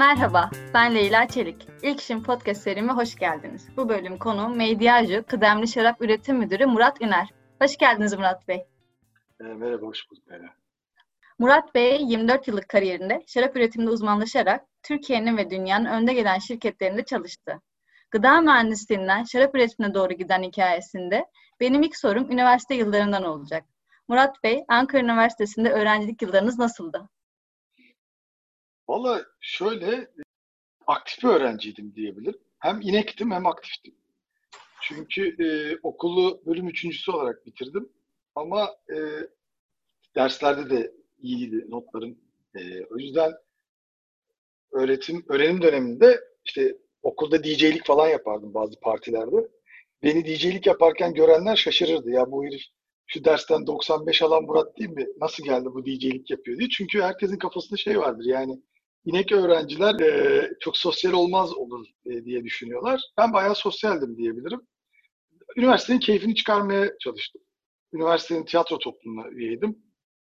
Merhaba, ben Leyla Çelik. İlk İşim Podcast serime hoş geldiniz. Bu bölüm konuğum Medyacı, Kıdemli Şarap Üretim Müdürü Murat Üner. Hoş geldiniz Murat Bey. E, merhaba, hoş bulduk Leyla. Murat Bey 24 yıllık kariyerinde şarap üretiminde uzmanlaşarak Türkiye'nin ve dünyanın önde gelen şirketlerinde çalıştı. Gıda mühendisliğinden şarap üretimine doğru giden hikayesinde benim ilk sorum üniversite yıllarından olacak. Murat Bey, Ankara Üniversitesi'nde öğrencilik yıllarınız nasıldı? Valla şöyle aktif bir öğrenciydim diyebilirim. Hem inektim hem aktiftim. Çünkü e, okulu bölüm üçüncüsü olarak bitirdim. Ama e, derslerde de iyiydi notlarım. E, o yüzden öğretim öğrenim döneminde işte okulda DJ'lik falan yapardım bazı partilerde. Beni DJ'lik yaparken görenler şaşırırdı. Ya bu herif şu dersten 95 alan Murat değil mi? Nasıl geldi bu DJ'lik yapıyor diye. Çünkü herkesin kafasında şey vardır yani inek öğrenciler e, çok sosyal olmaz olur e, diye düşünüyorlar. Ben bayağı sosyaldim diyebilirim. Üniversitenin keyfini çıkarmaya çalıştım. Üniversitenin tiyatro toplumuna üyeydim.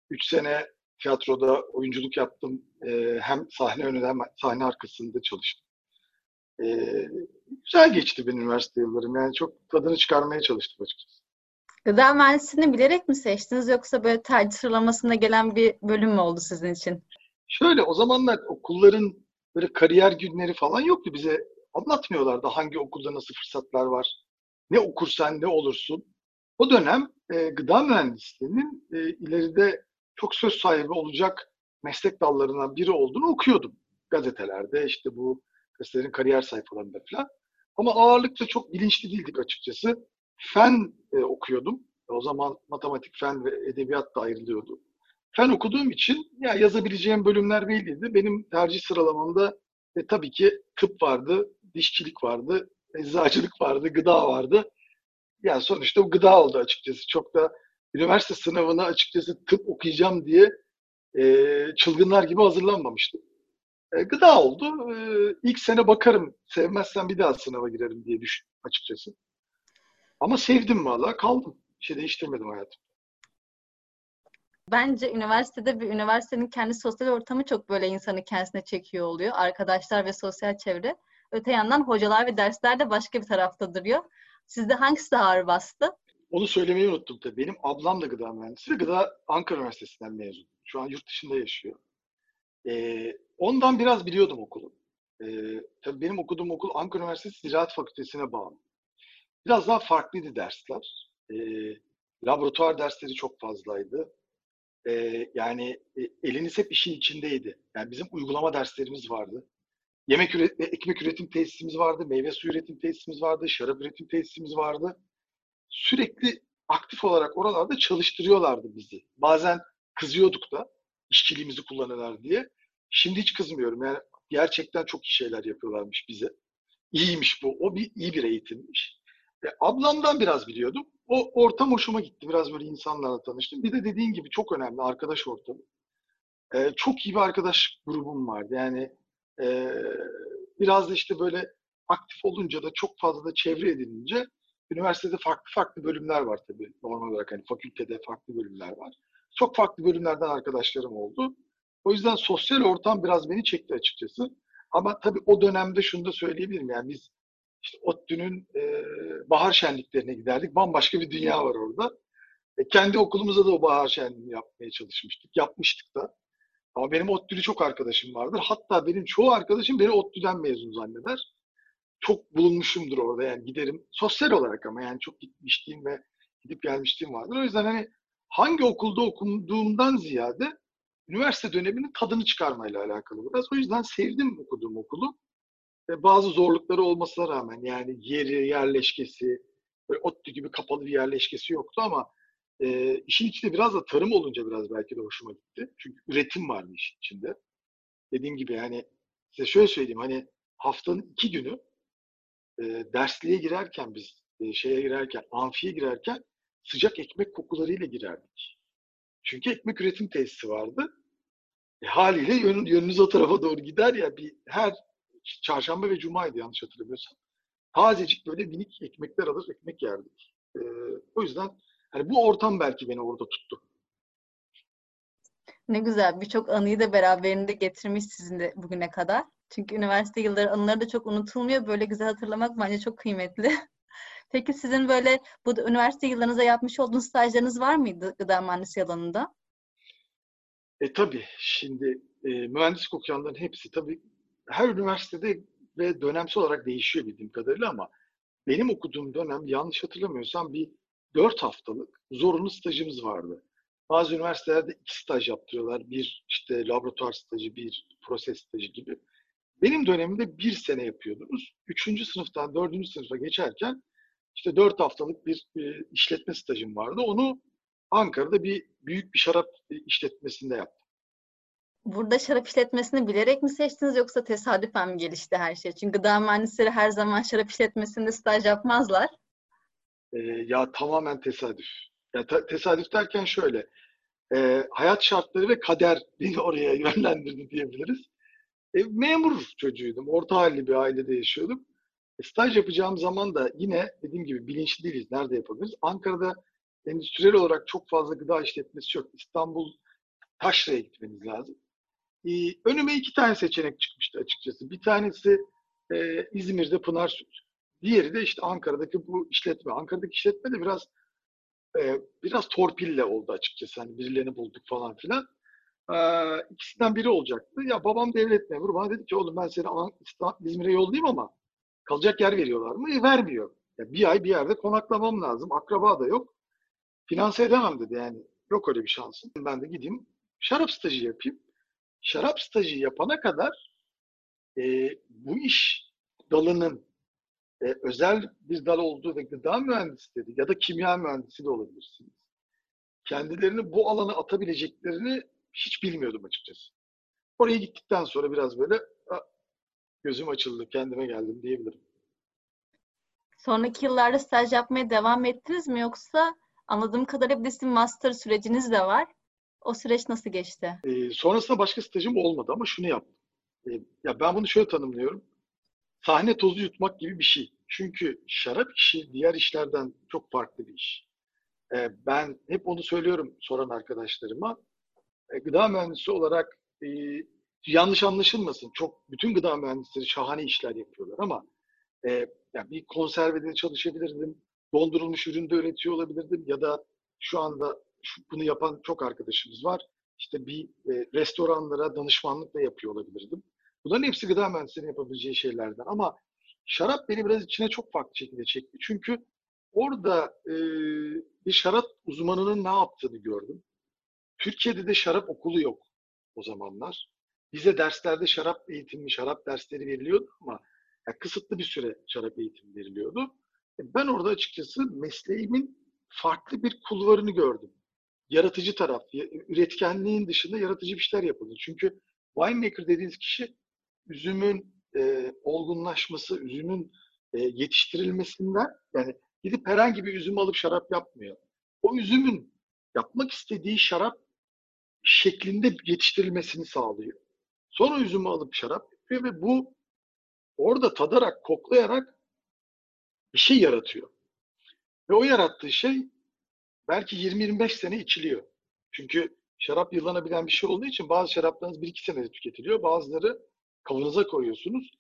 Üç sene tiyatroda oyunculuk yaptım. E, hem sahne önünde hem sahne arkasında çalıştım. E, güzel geçti benim üniversite yıllarım. Yani çok tadını çıkarmaya çalıştım açıkçası. Gıda mühendisliğini bilerek mi seçtiniz yoksa böyle tercih sıralamasında gelen bir bölüm mü oldu sizin için? Şöyle o zamanlar okulların böyle kariyer günleri falan yoktu. Bize anlatmıyorlardı hangi okulda nasıl fırsatlar var. Ne okursan ne olursun. O dönem e, gıda mühendisliğinin e, ileride çok söz sahibi olacak meslek dallarından biri olduğunu okuyordum. Gazetelerde işte bu gazetelerin kariyer sayfalarında falan. Ama ağırlıkça çok bilinçli değildik açıkçası. Fen e, okuyordum. O zaman matematik, fen ve edebiyat da ayrılıyordu fen okuduğum için ya yazabileceğim bölümler belliydi. Benim tercih sıralamamda e, tabii ki tıp vardı, dişçilik vardı, eczacılık vardı, gıda vardı. Yani sonuçta o gıda oldu açıkçası. Çok da üniversite sınavına açıkçası tıp okuyacağım diye e, çılgınlar gibi hazırlanmamıştım. E, gıda oldu. E, ilk sene bakarım, sevmezsem bir daha sınava girerim diye düşün açıkçası. Ama sevdim valla, kaldım. Bir şey değiştirmedim hayatım. Bence üniversitede bir üniversitenin kendi sosyal ortamı çok böyle insanı kendisine çekiyor oluyor. Arkadaşlar ve sosyal çevre. Öte yandan hocalar ve dersler de başka bir tarafta duruyor. Sizde hangisi daha ağır bastı? Onu söylemeyi unuttum tabii. Benim ablam da gıda mühendisi ve gıda Ankara Üniversitesi'nden mezun. Şu an yurt dışında yaşıyor. Ee, ondan biraz biliyordum okulu. Ee, tabii benim okuduğum okul Ankara Üniversitesi Ziraat Fakültesi'ne bağlı. Biraz daha farklıydı dersler. Ee, laboratuvar dersleri çok fazlaydı e, yani e, eliniz hep işin içindeydi. Yani bizim uygulama derslerimiz vardı. Yemek üret, ekmek üretim tesisimiz vardı, meyve suyu üretim tesisimiz vardı, şarap üretim tesisimiz vardı. Sürekli aktif olarak oralarda çalıştırıyorlardı bizi. Bazen kızıyorduk da işçiliğimizi kullanırlar diye. Şimdi hiç kızmıyorum. Yani gerçekten çok iyi şeyler yapıyorlarmış bize. İyiymiş bu. O bir iyi bir eğitimmiş. E, ablamdan biraz biliyordum o ortam hoşuma gitti. Biraz böyle insanlarla tanıştım. Bir de dediğin gibi çok önemli arkadaş ortamı. Ee, çok iyi bir arkadaş grubum vardı. Yani e, biraz da işte böyle aktif olunca da çok fazla da çevre edinince üniversitede farklı farklı bölümler var tabii. Normal olarak hani fakültede farklı bölümler var. Çok farklı bölümlerden arkadaşlarım oldu. O yüzden sosyal ortam biraz beni çekti açıkçası. Ama tabii o dönemde şunu da söyleyebilirim. Yani biz işte ODTÜ'nün e, bahar şenliklerine giderdik. Bambaşka bir dünya var orada. E, kendi okulumuzda da o bahar şenliğini yapmaya çalışmıştık. Yapmıştık da. Ama benim ODTÜ'lü çok arkadaşım vardır. Hatta benim çoğu arkadaşım beni ODTÜ'den mezun zanneder. Çok bulunmuşumdur orada yani giderim. Sosyal olarak ama yani çok gitmişliğim ve gidip gelmişliğim vardır. O yüzden hani hangi okulda okuduğumdan ziyade üniversite döneminin tadını çıkarmayla alakalı biraz. O yüzden sevdim okuduğum okulu bazı zorlukları olmasına rağmen yani yeri, yerleşkesi, böyle ODTÜ gibi kapalı bir yerleşkesi yoktu ama e, işin içinde biraz da tarım olunca biraz belki de hoşuma gitti. Çünkü üretim vardı işin içinde. Dediğim gibi yani size şöyle söyleyeyim hani haftanın iki günü e, dersliğe girerken biz e, şeye girerken, amfiye girerken sıcak ekmek kokularıyla girerdik. Çünkü ekmek üretim tesisi vardı. E, haliyle yön, yönünüz o tarafa doğru gider ya bir her çarşamba ve cumaydı yanlış hatırlamıyorsam. Tazecik böyle minik ekmekler alır, ekmek yerdik. Ee, o yüzden hani bu ortam belki beni orada tuttu. Ne güzel. Birçok anıyı da beraberinde getirmiş sizin de bugüne kadar. Çünkü üniversite yılları anıları da çok unutulmuyor. Böyle güzel hatırlamak bence çok kıymetli. Peki sizin böyle bu üniversite yıllarınızda yapmış olduğunuz stajlarınız var mıydı gıda mühendisliği alanında? E tabii şimdi e, mühendislik okuyanların hepsi tabii her üniversitede ve dönemsel olarak değişiyor bildiğim kadarıyla ama benim okuduğum dönem yanlış hatırlamıyorsam bir dört haftalık zorunlu stajımız vardı. Bazı üniversitelerde iki staj yaptırıyorlar. Bir işte laboratuvar stajı, bir proses stajı gibi. Benim dönemimde bir sene yapıyordunuz. Üçüncü sınıftan dördüncü sınıfa geçerken işte dört haftalık bir e, işletme stajım vardı. Onu Ankara'da bir büyük bir şarap işletmesinde yaptım. Burada şarap işletmesini bilerek mi seçtiniz yoksa tesadüfen mi gelişti her şey? Çünkü gıda mühendisleri her zaman şarap işletmesinde staj yapmazlar. Ee, ya tamamen tesadüf. Ya ta- tesadüf derken şöyle, e, hayat şartları ve kader beni oraya yönlendirdi diyebiliriz. E, memur çocuğuydum, orta halli bir ailede yaşıyordum. E, staj yapacağım zaman da yine dediğim gibi bilinçli değiliz, nerede yapabiliriz? Ankara'da endüstriyel olarak çok fazla gıda işletmesi yok. İstanbul, Taşra'ya gitmeniz lazım. E, önüme iki tane seçenek çıkmıştı açıkçası. Bir tanesi e, İzmir'de Pınar Süt. Diğeri de işte Ankara'daki bu işletme. Ankara'daki işletme de biraz e, biraz torpille oldu açıkçası. Hani birilerini bulduk falan filan. E, ikisinden biri olacaktı. Ya babam devlet memuru. Bana dedi ki oğlum ben seni İzmir'e yollayayım ama kalacak yer veriyorlar mı? E, vermiyor. Ya bir ay bir yerde konaklamam lazım. Akraba da yok. Finanse edemem dedi yani. Yok öyle bir şansım. Ben de gideyim şarap stajı yapayım. Şarap stajı yapana kadar e, bu iş dalının e, özel bir dal olduğu ve gıda mühendisleri ya da kimya mühendisi de olabilirsiniz. Kendilerini bu alana atabileceklerini hiç bilmiyordum açıkçası. Oraya gittikten sonra biraz böyle gözüm açıldı, kendime geldim diyebilirim. Sonraki yıllarda staj yapmaya devam ettiniz mi yoksa anladığım kadarıyla bir de master süreciniz de var. O süreç nasıl geçti? Ee, sonrasında başka stajım olmadı ama şunu yaptım. Ee, ya ben bunu şöyle tanımlıyorum. Sahne tozu yutmak gibi bir şey. Çünkü şarap işi diğer işlerden çok farklı bir iş. Ee, ben hep onu söylüyorum soran arkadaşlarıma. Ee, gıda mühendisi olarak e, yanlış anlaşılmasın. Çok bütün gıda mühendisleri şahane işler yapıyorlar ama e, yani bir konservede çalışabilirdim. Dondurulmuş üründe üretiyor olabilirdim ya da şu anda bunu yapan çok arkadaşımız var. İşte bir e, restoranlara danışmanlık da yapıyor olabilirdim. Bunların hepsi gıda mühendisliğinin yapabileceği şeylerden. Ama şarap beni biraz içine çok farklı şekilde çekti. Çünkü orada e, bir şarap uzmanının ne yaptığını gördüm. Türkiye'de de şarap okulu yok o zamanlar. Bize derslerde şarap eğitimi, şarap dersleri veriliyordu ama yani kısıtlı bir süre şarap eğitimi veriliyordu. E, ben orada açıkçası mesleğimin farklı bir kulvarını gördüm. Yaratıcı taraf, üretkenliğin dışında yaratıcı bir şeyler yapıldı. Çünkü winemaker dediğiniz kişi üzümün e, olgunlaşması, üzümün e, yetiştirilmesinden yani gidip herhangi bir üzüm alıp şarap yapmıyor. O üzümün yapmak istediği şarap şeklinde yetiştirilmesini sağlıyor. Sonra üzümü alıp şarap yapıyor ve bu orada tadarak, koklayarak bir şey yaratıyor. Ve o yarattığı şey belki 20-25 sene içiliyor. Çünkü şarap yıllanabilen bir şey olduğu için bazı şaraplarınız 1-2 senede tüketiliyor. Bazıları kavanıza koyuyorsunuz.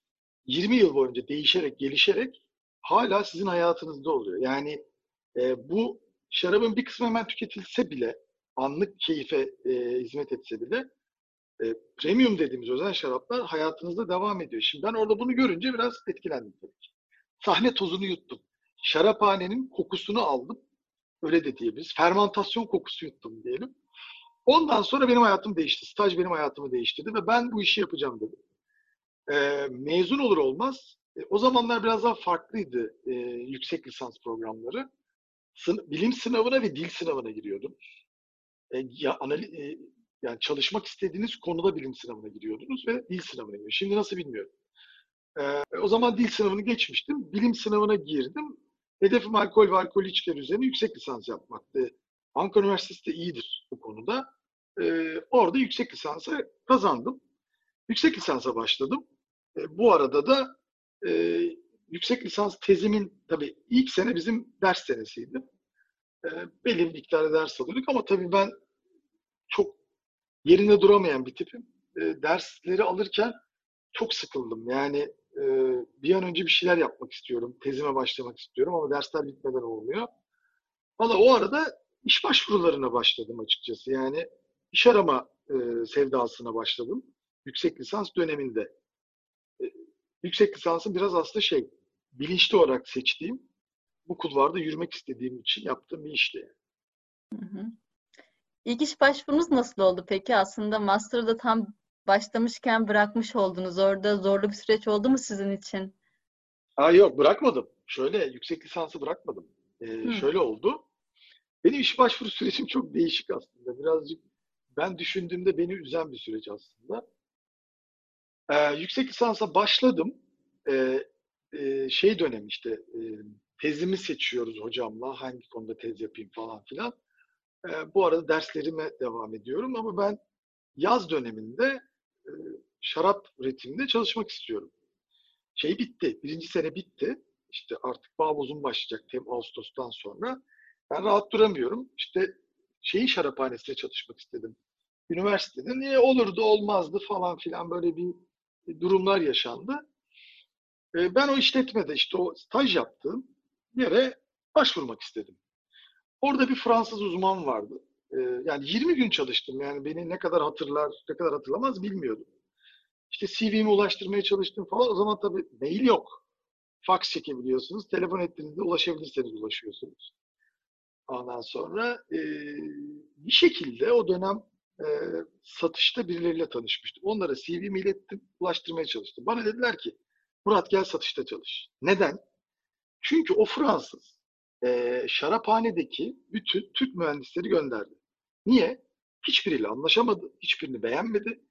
20 yıl boyunca değişerek, gelişerek hala sizin hayatınızda oluyor. Yani e, bu şarabın bir kısmı hemen tüketilse bile, anlık keyfe e, hizmet etse bile e, premium dediğimiz özel şaraplar hayatınızda devam ediyor. Şimdi ben orada bunu görünce biraz etkilendim tabii ki. Sahne tozunu yuttum. Şaraphanenin kokusunu aldım. Öyle de diyebiliriz. Fermantasyon kokusu yuttum diyelim. Ondan sonra benim hayatım değişti. Staj benim hayatımı değiştirdi ve ben bu işi yapacağım dedim e, mezun olur olmaz e, o zamanlar biraz daha farklıydı e, yüksek lisans programları. Sın, bilim sınavına ve dil sınavına giriyordunuz. E, ya, anali, e, yani çalışmak istediğiniz konuda bilim sınavına giriyordunuz ve dil sınavına giriyordunuz. Şimdi nasıl bilmiyorum. E, o zaman dil sınavını geçmiştim. Bilim sınavına girdim. Hedefim alkol ve alkol içkiler üzerine yüksek lisans yapmaktı. Ankara Üniversitesi de iyidir bu konuda. E, orada yüksek lisansı kazandım. Yüksek lisansa başladım. E, bu arada da e, yüksek lisans tezimin tabii ilk sene bizim ders senesiydi. E, belli miktarda ders alıyorduk ama tabii ben çok yerinde duramayan bir tipim. E, dersleri alırken çok sıkıldım. Yani e, bir an önce bir şeyler yapmak istiyorum. Tezime başlamak istiyorum ama dersler bitmeden olmuyor. Valla o arada iş başvurularına başladım açıkçası. Yani iş arama e, sevdasına başladım. Yüksek lisans döneminde. E, yüksek lisansın biraz aslında şey, bilinçli olarak seçtiğim, bu kulvarda yürümek istediğim için yaptığım bir işti. Hı hı. İlk iş başvurunuz nasıl oldu peki? Aslında master'da tam başlamışken bırakmış oldunuz. Orada zorlu bir süreç oldu mu sizin için? Aa, yok bırakmadım. Şöyle yüksek lisansı bırakmadım. Ee, şöyle oldu. Benim iş başvuru sürecim çok değişik aslında. Birazcık ben düşündüğümde beni üzen bir süreç aslında. Ee, yüksek lisansa başladım. Ee, e, şey dönem işte e, tezimi seçiyoruz hocamla. Hangi konuda tez yapayım falan filan. Ee, bu arada derslerime devam ediyorum ama ben yaz döneminde şarap üretiminde çalışmak istiyorum. Şey bitti. Birinci sene bitti. İşte artık bağ başlayacak Tem Ağustos'tan sonra. Ben rahat duramıyorum. İşte şeyin şaraphanesinde çalışmak istedim. Üniversitede niye olurdu olmazdı falan filan böyle bir, durumlar yaşandı. E, ben o işletmede işte o staj yaptığım yere başvurmak istedim. Orada bir Fransız uzman vardı. E, yani 20 gün çalıştım. Yani beni ne kadar hatırlar, ne kadar hatırlamaz bilmiyordum. İşte CV'mi ulaştırmaya çalıştım falan. O zaman tabii mail yok. Fax çekebiliyorsunuz. Telefon ettiğinizde ulaşabilirseniz ulaşıyorsunuz. Ondan sonra e, bir şekilde o dönem e, satışta birileriyle tanışmıştım. Onlara CV'mi ilettim, ulaştırmaya çalıştım. Bana dediler ki Murat gel satışta çalış. Neden? Çünkü o Fransız e, şaraphanedeki bütün Türk mühendisleri gönderdi. Niye? Hiçbiriyle anlaşamadı, hiçbirini beğenmedi.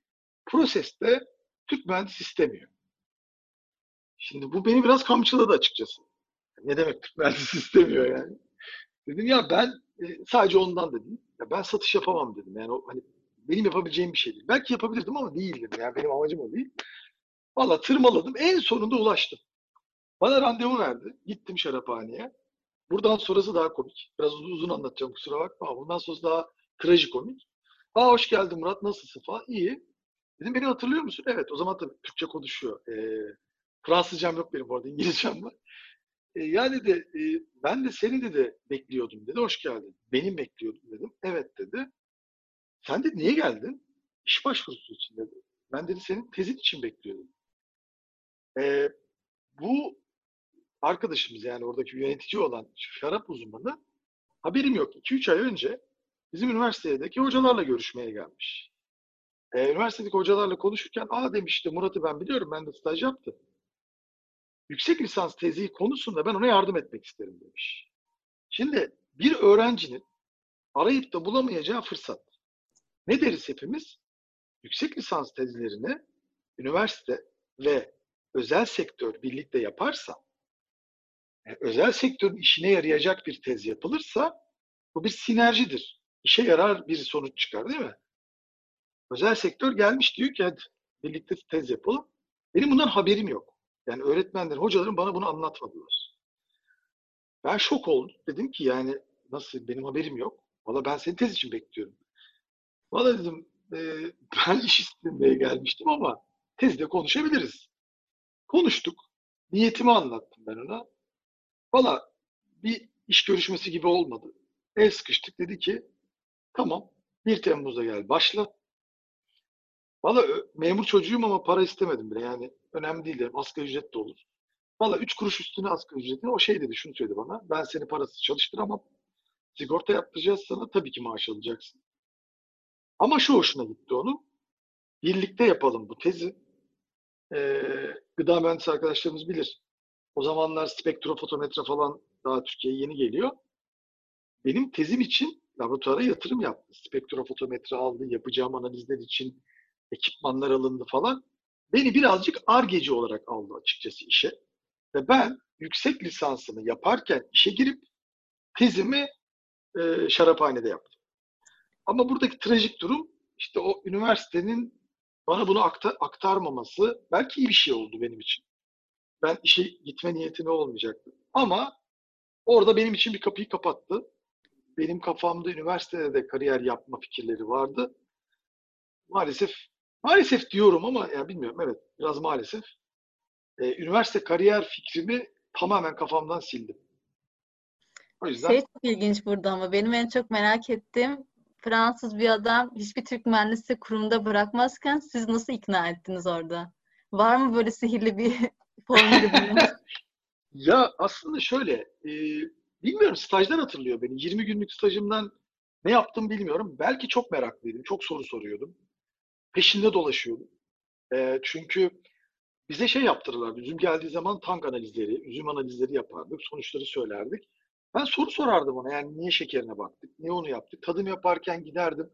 Proseste Türk mühendis istemiyor. Şimdi bu beni biraz kamçıladı açıkçası. Ne demek Türk mühendis istemiyor yani? Dedim ya ben e, sadece ondan dedim. Ya ben satış yapamam dedim. Yani o, hani benim yapabileceğim bir şey değil. Belki yapabilirdim ama değil dedim. Yani benim amacım o değil. Valla tırmaladım. En sonunda ulaştım. Bana randevu verdi. Gittim şaraphaneye. Buradan sonrası daha komik. Biraz uzun uzun anlatacağım kusura bakma. Bundan sonrası daha trajikomik. Aa hoş geldin Murat nasılsın falan. İyi. Dedim beni hatırlıyor musun? Evet o zaman tabii Türkçe konuşuyor. Ee, Fransızcam yok benim bu arada İngilizcem var. E, yani de e, ben de seni de, de bekliyordum dedi. Hoş geldin. Benim bekliyordum dedim. Evet dedi. Sen de niye geldin? İş başvurusu için dedi. Ben dedi senin tezin için bekliyordum. E, bu arkadaşımız yani oradaki yönetici olan şarap uzmanı haberim yok. 2-3 ay önce bizim üniversitedeki hocalarla görüşmeye gelmiş. E, üniversitedeki hocalarla konuşurken aa demişti Murat'ı ben biliyorum ben de staj yaptım yüksek lisans tezi konusunda ben ona yardım etmek isterim demiş. Şimdi bir öğrencinin arayıp da bulamayacağı fırsat. Ne deriz hepimiz? Yüksek lisans tezlerini üniversite ve özel sektör birlikte yaparsa, e, özel sektörün işine yarayacak bir tez yapılırsa bu bir sinerjidir. İşe yarar bir sonuç çıkar değil mi? Özel sektör gelmiş diyor ki hadi birlikte tez yapalım. Benim bundan haberim yok. Yani öğretmenler, hocalarım bana bunu anlatmadılar. Ben şok oldum. Dedim ki yani nasıl benim haberim yok. Valla ben senin tez için bekliyorum. Valla dedim e, ben iş istemeye gelmiştim ama tezde konuşabiliriz. Konuştuk. Niyetimi anlattım ben ona. Valla bir iş görüşmesi gibi olmadı. El sıkıştık dedi ki tamam 1 Temmuz'da gel başla. Valla memur çocuğum ama para istemedim bile. Yani önemli değil dedim. Asgari ücret de olur. Valla üç kuruş üstüne asgari ücretini o şey dedi, şunu söyledi bana. Ben seni parasız çalıştıramam. Sigorta yaptıracağız sana. Tabii ki maaş alacaksın. Ama şu hoşuna gitti onun. Birlikte yapalım bu tezi. Ee, gıda mühendisi arkadaşlarımız bilir. O zamanlar spektrofotometre falan daha Türkiye'ye yeni geliyor. Benim tezim için laboratuvara yatırım yaptı. Spektrofotometre aldı, yapacağım analizler için ekipmanlar alındı falan. Beni birazcık argeci olarak aldı açıkçası işe. Ve ben yüksek lisansını yaparken işe girip tezimi e, şaraphanede yaptım. Ama buradaki trajik durum işte o üniversitenin bana bunu aktar, aktarmaması belki iyi bir şey oldu benim için. Ben işe gitme niyetine olmayacaktı. Ama orada benim için bir kapıyı kapattı. Benim kafamda üniversitede de kariyer yapma fikirleri vardı. Maalesef Maalesef diyorum ama ya bilmiyorum evet biraz maalesef. Ee, üniversite kariyer fikrimi tamamen kafamdan sildim. O yüzden Şey çok ilginç burada ama benim en çok merak ettiğim Fransız bir adam hiçbir Türk mühendisi kurumda bırakmazken siz nasıl ikna ettiniz orada? Var mı böyle sihirli bir formülü ya aslında şöyle e, bilmiyorum stajdan hatırlıyor beni. 20 günlük stajımdan ne yaptım bilmiyorum. Belki çok meraklıydım. Çok soru soruyordum. Peşinde dolaşıyordum. E, çünkü bize şey yaptırırlardı. Üzüm geldiği zaman tank analizleri, üzüm analizleri yapardık. Sonuçları söylerdik. Ben soru sorardım ona. Yani niye şekerine baktık? Niye onu yaptık? Tadım yaparken giderdim.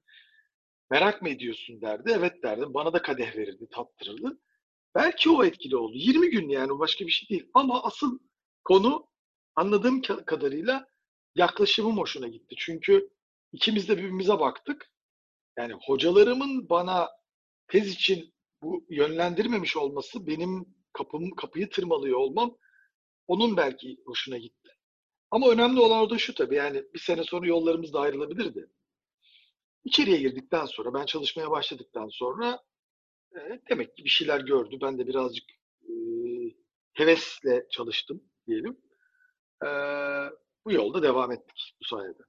Merak mı ediyorsun derdi. Evet derdim. Bana da kadeh verirdi, tattırırdı. Belki o etkili oldu. 20 gün yani başka bir şey değil. Ama asıl konu anladığım kadarıyla yaklaşımım hoşuna gitti. Çünkü ikimiz de birbirimize baktık. Yani hocalarımın bana tez için bu yönlendirmemiş olması benim kapım, kapıyı tırmalıyor olmam onun belki hoşuna gitti. Ama önemli olan orada şu tabii yani bir sene sonra yollarımız da ayrılabilirdi. İçeriye girdikten sonra, ben çalışmaya başladıktan sonra e, demek ki bir şeyler gördü. Ben de birazcık e, hevesle çalıştım diyelim. E, bu yolda devam ettik bu sayede.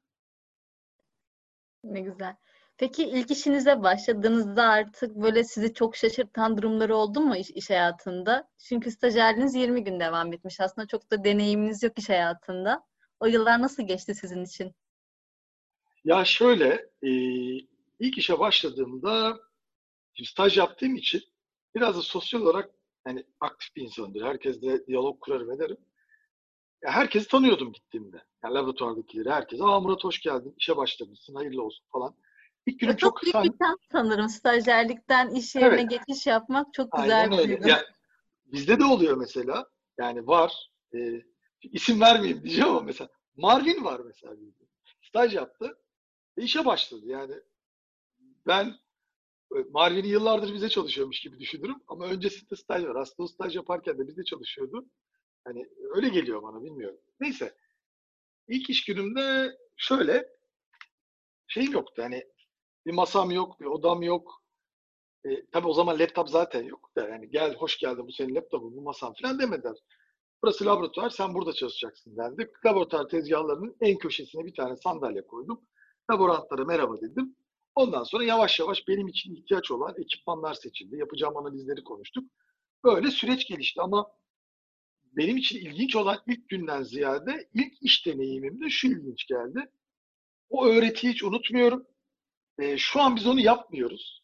Ne güzel. Peki ilk işinize başladığınızda artık böyle sizi çok şaşırtan durumları oldu mu iş, iş hayatında? Çünkü stajyerliğiniz 20 gün devam etmiş. Aslında çok da deneyiminiz yok iş hayatında. O yıllar nasıl geçti sizin için? Ya şöyle, e, ilk işe başladığımda staj yaptığım için biraz da sosyal olarak yani aktif bir insanımdır. Herkesle diyalog kurarım ederim. Ya herkesi tanıyordum gittiğimde. Yani laboratuvardakileri, herkese. Aa Murat hoş geldin, işe başlamışsın, hayırlı olsun falan. İlk günüm çok, çok büyük bir şans sanırım. Stajyerlikten iş yerine evet. geçiş yapmak çok güzel Aynen bir öyle. Ya, bizde de oluyor mesela. Yani var. E, isim vermeyeyim diyeceğim ama mesela Marvin var mesela. Staj yaptı ve işe başladı. Yani ben e, Marvin'i yıllardır bize çalışıyormuş gibi düşünürüm ama öncesinde staj var. Aslında o staj yaparken de bizde çalışıyordu. Hani öyle geliyor bana bilmiyorum. Neyse. İlk iş günümde şöyle şeyim yoktu. Hani bir masam yok, bir odam yok. E, tabii o zaman laptop zaten yok da yani gel hoş geldin bu senin laptopun, bu masan falan demediler. Burası laboratuvar, sen burada çalışacaksın dendi. Laboratuvar tezgahlarının en köşesine bir tane sandalye koydum. Laborantlara merhaba dedim. Ondan sonra yavaş yavaş benim için ihtiyaç olan ekipmanlar seçildi. Yapacağım analizleri konuştuk. Böyle süreç gelişti ama benim için ilginç olan ilk günden ziyade ilk iş deneyimimde şu ilginç geldi. O öğretiyi hiç unutmuyorum. E, şu an biz onu yapmıyoruz.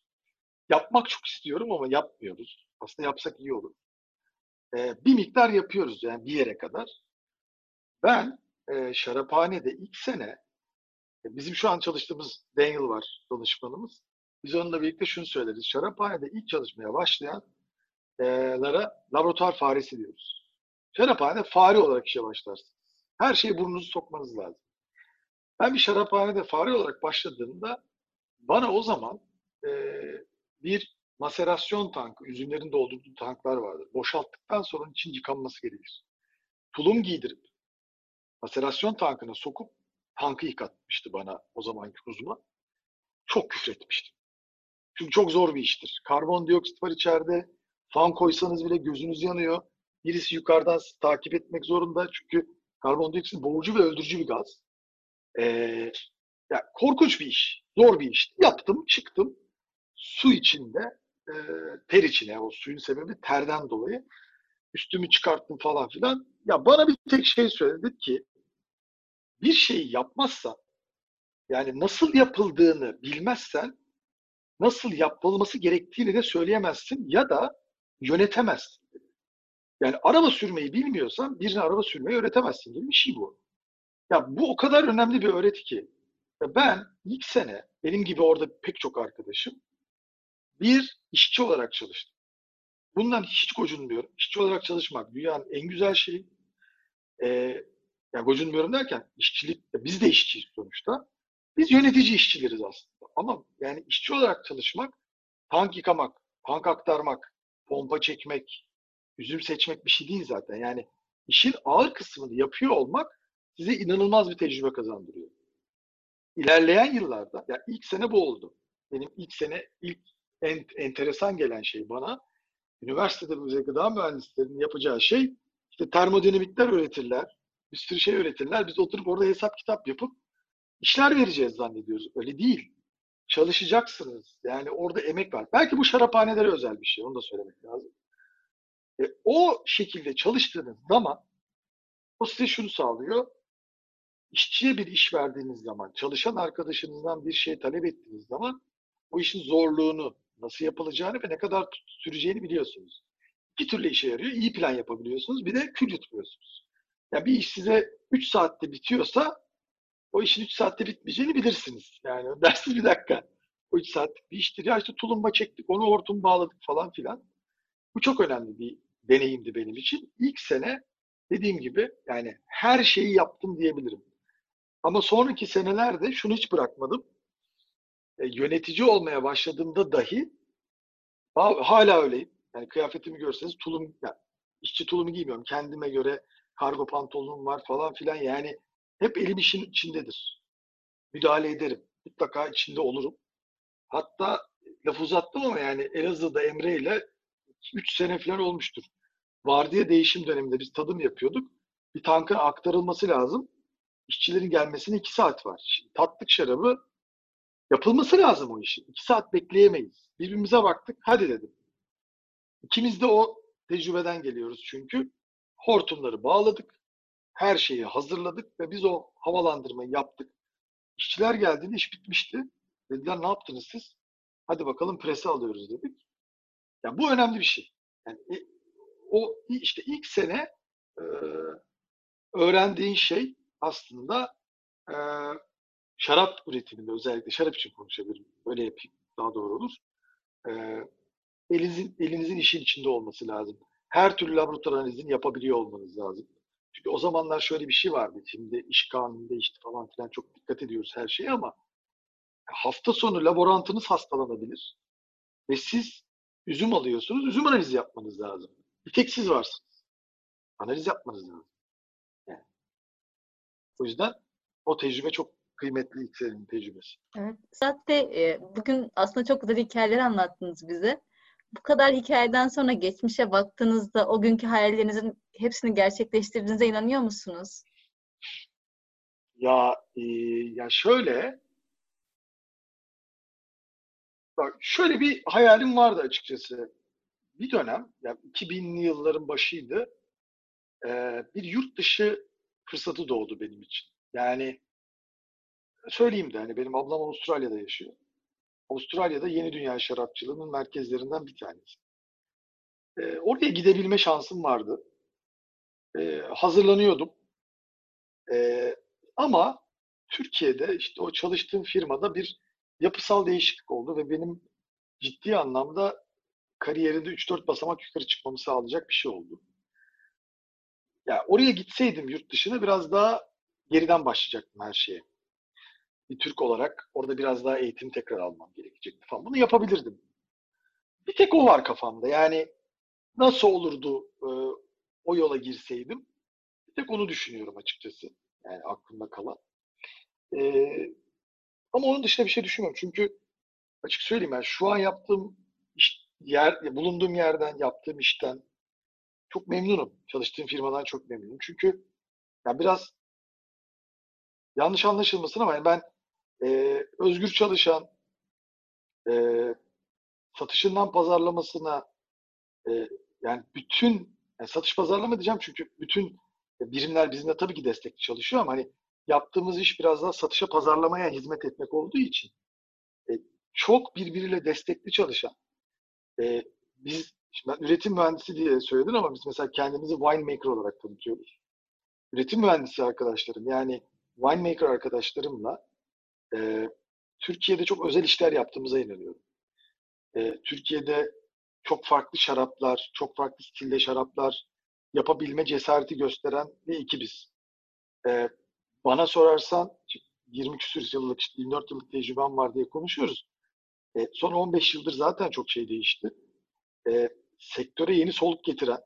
Yapmak çok istiyorum ama yapmıyoruz. Aslında yapsak iyi olur. E, bir miktar yapıyoruz yani bir yere kadar. Ben e, şaraphanede ilk sene e, bizim şu an çalıştığımız Daniel var danışmanımız. Biz onunla birlikte şunu söyleriz. Şaraphanede ilk çalışmaya başlayanlara laboratuvar faresi diyoruz. Şaraphanede fare olarak işe başlarsınız. Her şeyi burnunuzu sokmanız lazım. Ben bir şaraphanede fare olarak başladığımda bana o zaman e, bir maserasyon tankı, üzümlerin doldurduğu tanklar vardır. Boşalttıktan sonra için yıkanması gerekir. Tulum giydirip maserasyon tankına sokup tankı yıkatmıştı bana o zamanki uzman. Çok küfretmiştim. Çünkü çok zor bir iştir. Karbondioksit var içeride. Fan koysanız bile gözünüz yanıyor. Birisi yukarıdan takip etmek zorunda. Çünkü karbondioksit boğucu ve öldürücü bir gaz. Ee, yani korkunç bir iş. Zor bir iş. Yaptım, çıktım. Su içinde, e, ter içine. O suyun sebebi terden dolayı. Üstümü çıkarttım falan filan. Ya bana bir tek şey söyledi ki bir şeyi yapmazsan yani nasıl yapıldığını bilmezsen nasıl yapılması gerektiğini de söyleyemezsin ya da yönetemezsin. Yani araba sürmeyi bilmiyorsan birine araba sürmeyi öğretemezsin gibi bir şey bu. Ya bu o kadar önemli bir öğreti ki. Ben ilk sene benim gibi orada pek çok arkadaşım bir işçi olarak çalıştım. Bundan hiç gocunmuyorum. İşçi olarak çalışmak dünyanın en güzel şeyi. Ee, yani gocunmuyorum derken işçilik, biz de işçiyiz sonuçta. Biz yönetici işçileriz aslında. Ama yani işçi olarak çalışmak, tank yıkamak, tank aktarmak, pompa çekmek, üzüm seçmek bir şey değil zaten. Yani işin ağır kısmını yapıyor olmak size inanılmaz bir tecrübe kazandırıyor ilerleyen yıllarda, ya yani ilk sene bu oldu. Benim ilk sene, ilk en, enteresan gelen şey bana üniversitede bize gıda mühendislerinin yapacağı şey işte termodinamikler öğretirler. Bir sürü şey öğretirler. Biz oturup orada hesap kitap yapıp işler vereceğiz zannediyoruz. Öyle değil. Çalışacaksınız. Yani orada emek var. Belki bu şaraphanelere özel bir şey. Onu da söylemek lazım. E, o şekilde çalıştığınız zaman o size şunu sağlıyor. İşçiye bir iş verdiğiniz zaman, çalışan arkadaşınızdan bir şey talep ettiğiniz zaman o işin zorluğunu, nasıl yapılacağını ve ne kadar süreceğini biliyorsunuz. İki türlü işe yarıyor. İyi plan yapabiliyorsunuz. Bir de kül yutmuyorsunuz. Yani bir iş size 3 saatte bitiyorsa o işin 3 saatte bitmeyeceğini bilirsiniz. Yani dersiz bir dakika. O 3 saatlik bir iştir. Ya işte tulumba çektik, onu hortum bağladık falan filan. Bu çok önemli bir deneyimdi benim için. İlk sene dediğim gibi yani her şeyi yaptım diyebilirim. Ama sonraki senelerde şunu hiç bırakmadım. E, yönetici olmaya başladığımda dahi hala öyleyim. Yani kıyafetimi görseniz tulum, yani işçi tulumu giymiyorum. Kendime göre kargo pantolonum var falan filan. Yani hep elim işin içindedir. Müdahale ederim. Mutlaka içinde olurum. Hatta laf uzattım ama yani Elazığ'da Emre ile 3 sene falan olmuştur. Vardiya değişim döneminde biz tadım yapıyorduk. Bir tankın aktarılması lazım. İşçilerin gelmesine 2 saat var. Şimdi tatlık şarabı yapılması lazım o işin. 2 saat bekleyemeyiz. Birbirimize baktık. Hadi dedim. İkimiz de o tecrübeden geliyoruz çünkü. Hortumları bağladık. Her şeyi hazırladık ve biz o havalandırmayı yaptık. İşçiler geldiğinde iş bitmişti. Dediler ne yaptınız siz? Hadi bakalım presi alıyoruz dedik. Yani bu önemli bir şey. Yani e, o işte ilk sene e, öğrendiğin şey aslında e, şarap üretiminde özellikle şarap için konuşabilirim. Öyle yapayım daha doğru olur. E, elinizin, elinizin işin içinde olması lazım. Her türlü laboratuvar analizini yapabiliyor olmanız lazım. Çünkü o zamanlar şöyle bir şey vardı. Şimdi iş kanunu değişti falan filan çok dikkat ediyoruz her şeye ama hafta sonu laborantınız hastalanabilir. Ve siz üzüm alıyorsunuz. Üzüm analizi yapmanız lazım. Bir tek siz varsınız. Analiz yapmanız lazım. O yüzden o tecrübe çok kıymetli ilk tecrübesi. Evet. Zaten e, bugün aslında çok güzel hikayeler anlattınız bize. Bu kadar hikayeden sonra geçmişe baktığınızda o günkü hayallerinizin hepsini gerçekleştirdiğinize inanıyor musunuz? Ya e, ya şöyle bak şöyle bir hayalim vardı açıkçası. Bir dönem yani 2000'li yılların başıydı. E, bir yurt dışı fırsatı doğdu benim için. Yani söyleyeyim de hani benim ablam Avustralya'da yaşıyor. Avustralya'da yeni dünya şarapçılığının merkezlerinden bir tanesi. E, oraya gidebilme şansım vardı. E, hazırlanıyordum. E, ama Türkiye'de işte o çalıştığım firmada bir yapısal değişiklik oldu ve benim ciddi anlamda kariyerinde 3-4 basamak yukarı çıkmamı sağlayacak bir şey oldu. Ya yani oraya gitseydim yurt dışına biraz daha geriden başlayacaktım her şeye bir Türk olarak orada biraz daha eğitim tekrar almam gerekecekti falan. Bunu yapabilirdim. Bir tek o var kafamda. Yani nasıl olurdu e, o yola girseydim? Bir tek onu düşünüyorum açıkçası. Yani aklımda kalan. E, ama onun dışında bir şey düşünmüyorum. Çünkü açık söyleyeyim ben şu an yaptığım iş, yer, bulunduğum yerden, yaptığım işten çok memnunum. Çalıştığım firmadan çok memnunum. Çünkü yani biraz yanlış anlaşılmasın ama yani ben e, özgür çalışan, e, satışından pazarlamasına, e, yani bütün yani satış pazarlama diyeceğim çünkü bütün birimler bizimle tabii ki destekli çalışıyor ama hani yaptığımız iş biraz daha satışa pazarlamaya hizmet etmek olduğu için e, çok birbiriyle destekli çalışan e, biz şimdi ben üretim mühendisi diye söyledin ama biz mesela kendimizi winemaker olarak tanıtıyoruz. Üretim mühendisi arkadaşlarım yani winemaker arkadaşlarımla e, Türkiye'de çok özel işler yaptığımıza inanıyorum. E, Türkiye'de çok farklı şaraplar, çok farklı stilde şaraplar yapabilme cesareti gösteren bir ekibiz. E, bana sorarsan 20 küsur yıllık, işte 24 yıllık tecrübem var diye konuşuyoruz. E, son 15 yıldır zaten çok şey değişti. E, sektöre yeni soluk getiren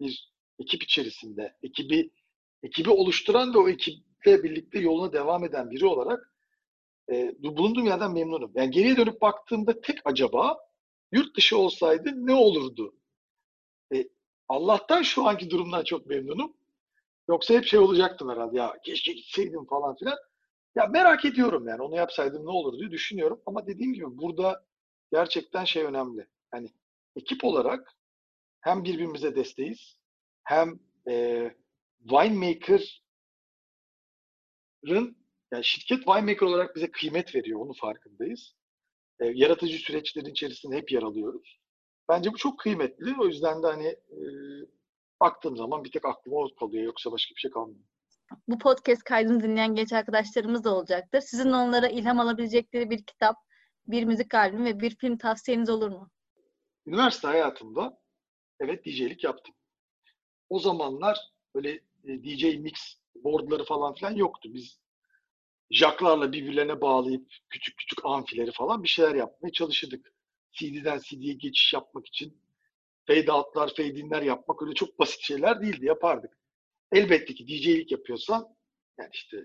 bir ekip içerisinde, ekibi ekibi oluşturan ve o ekiple birlikte yoluna devam eden biri olarak e, bulunduğum yerden memnunum. Yani geriye dönüp baktığımda tek acaba yurt dışı olsaydı ne olurdu? E, Allah'tan şu anki durumdan çok memnunum. Yoksa hep şey olacaktım herhalde ya keşke gitseydim falan filan. Ya merak ediyorum yani onu yapsaydım ne olur diye düşünüyorum. Ama dediğim gibi burada gerçekten şey önemli. Yani ekip olarak hem birbirimize desteğiz hem e, Winemaker'ın yani şirket Winemaker olarak bize kıymet veriyor. Onun farkındayız. E, yaratıcı süreçlerin içerisinde hep yer alıyoruz. Bence bu çok kıymetli. O yüzden de hani e, baktığım zaman bir tek aklıma o kalıyor. Yoksa başka bir şey kalmıyor. Bu podcast kaydını dinleyen genç arkadaşlarımız da olacaktır. Sizin onlara ilham alabilecekleri bir kitap, bir müzik albümü ve bir film tavsiyeniz olur mu? Üniversite hayatımda evet DJ'lik yaptım. O zamanlar böyle e, DJ mix boardları falan filan yoktu. Biz jacklarla birbirlerine bağlayıp küçük küçük amfileri falan bir şeyler yapmaya çalışırdık. CD'den CD'ye geçiş yapmak için fade out'lar, fade in'ler yapmak öyle çok basit şeyler değildi. Yapardık. Elbette ki DJ'lik yapıyorsan yani işte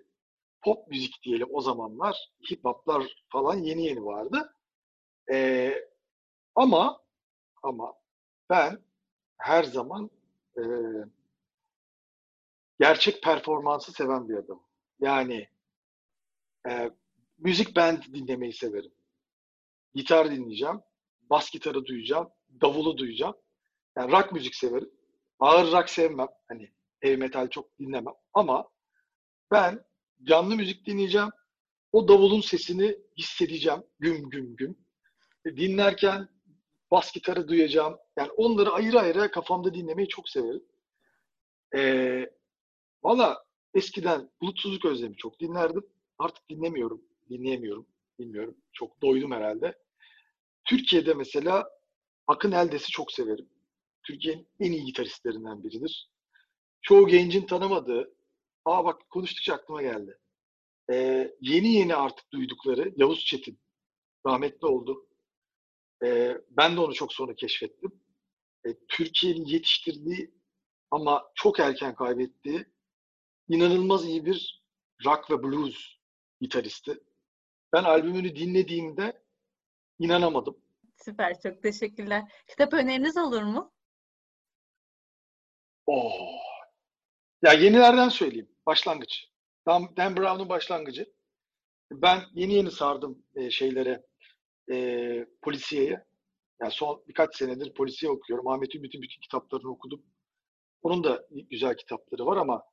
pop müzik diyelim o zamanlar hip hop'lar falan yeni yeni vardı. Ee, ama ama ben her zaman e, gerçek performansı seven bir adamım. Yani e, müzik band dinlemeyi severim. Gitar dinleyeceğim, bas gitarı duyacağım, davulu duyacağım. Yani rock müzik severim. Ağır rock sevmem. Hani heavy metal çok dinlemem. Ama ben canlı müzik dinleyeceğim. O davulun sesini hissedeceğim. Güm güm güm. E, dinlerken bas gitarı duyacağım. Yani onları ayrı ayrı kafamda dinlemeyi çok severim. Ee, Valla eskiden bulutsuzluk özlemi çok dinlerdim. Artık dinlemiyorum. Dinleyemiyorum. Bilmiyorum. Çok doydum herhalde. Türkiye'de mesela Akın Eldes'i çok severim. Türkiye'nin en iyi gitaristlerinden biridir. Çoğu gencin tanımadığı, aa bak konuştukça aklıma geldi. Ee, yeni yeni artık duydukları Yavuz Çetin rahmetli oldu. Ee, ben de onu çok sonra keşfettim. Ee, Türkiye'nin yetiştirdiği ama çok erken kaybettiği inanılmaz iyi bir rock ve blues gitaristi. Ben albümünü dinlediğimde inanamadım. Süper, çok teşekkürler. Kitap öneriniz olur mu? Oh. Ya yenilerden söyleyeyim. Başlangıç. Dan, Dan Brown'un başlangıcı. Ben yeni yeni sardım e, şeylere, e, polisiyeye. Yani son birkaç senedir polisiye okuyorum. Ahmet Ümit'in bütün kitaplarını okudum. Onun da güzel kitapları var ama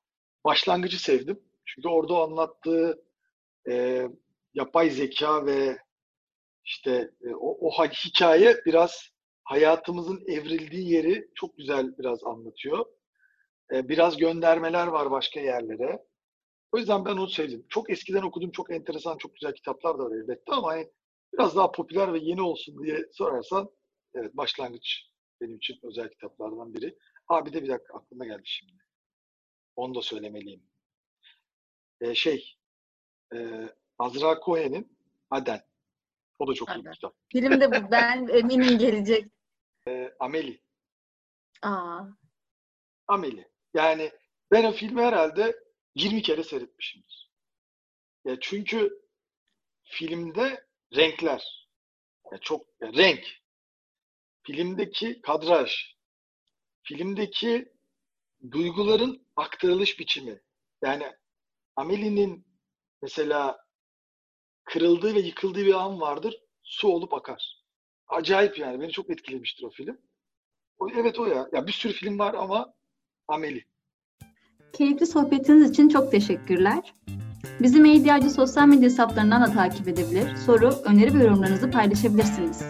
başlangıcı sevdim. Çünkü orada anlattığı e, yapay zeka ve işte e, o, o hikaye biraz hayatımızın evrildiği yeri çok güzel biraz anlatıyor. E, biraz göndermeler var başka yerlere. O yüzden ben onu sevdim. Çok eskiden okudum, çok enteresan, çok güzel kitaplar da var elbette ama hani biraz daha popüler ve yeni olsun diye sorarsan evet başlangıç benim için özel kitaplardan biri. Ha bir de bir dakika aklıma geldi şimdi. Onu da söylemeliyim. Ee, şey, e, Azra Cohen'in Aden. O da çok Aden. iyi bir kitap. Film de bu. Ben eminim gelecek. E, Ameli. Aa. Ameli. Yani ben o filmi herhalde 20 kere seyretmişimdir. Ya çünkü filmde renkler, ya çok ya renk, filmdeki kadraj, filmdeki duyguların aktarılış biçimi. Yani Amelie'nin mesela kırıldığı ve yıkıldığı bir an vardır. Su olup akar. Acayip yani. Beni çok etkilemiştir o film. O, evet o ya. Ya bir sürü film var ama Amelie. Keyifli sohbetiniz için çok teşekkürler. Bizi Medyacı sosyal medya hesaplarından da takip edebilir, soru, öneri ve yorumlarınızı paylaşabilirsiniz.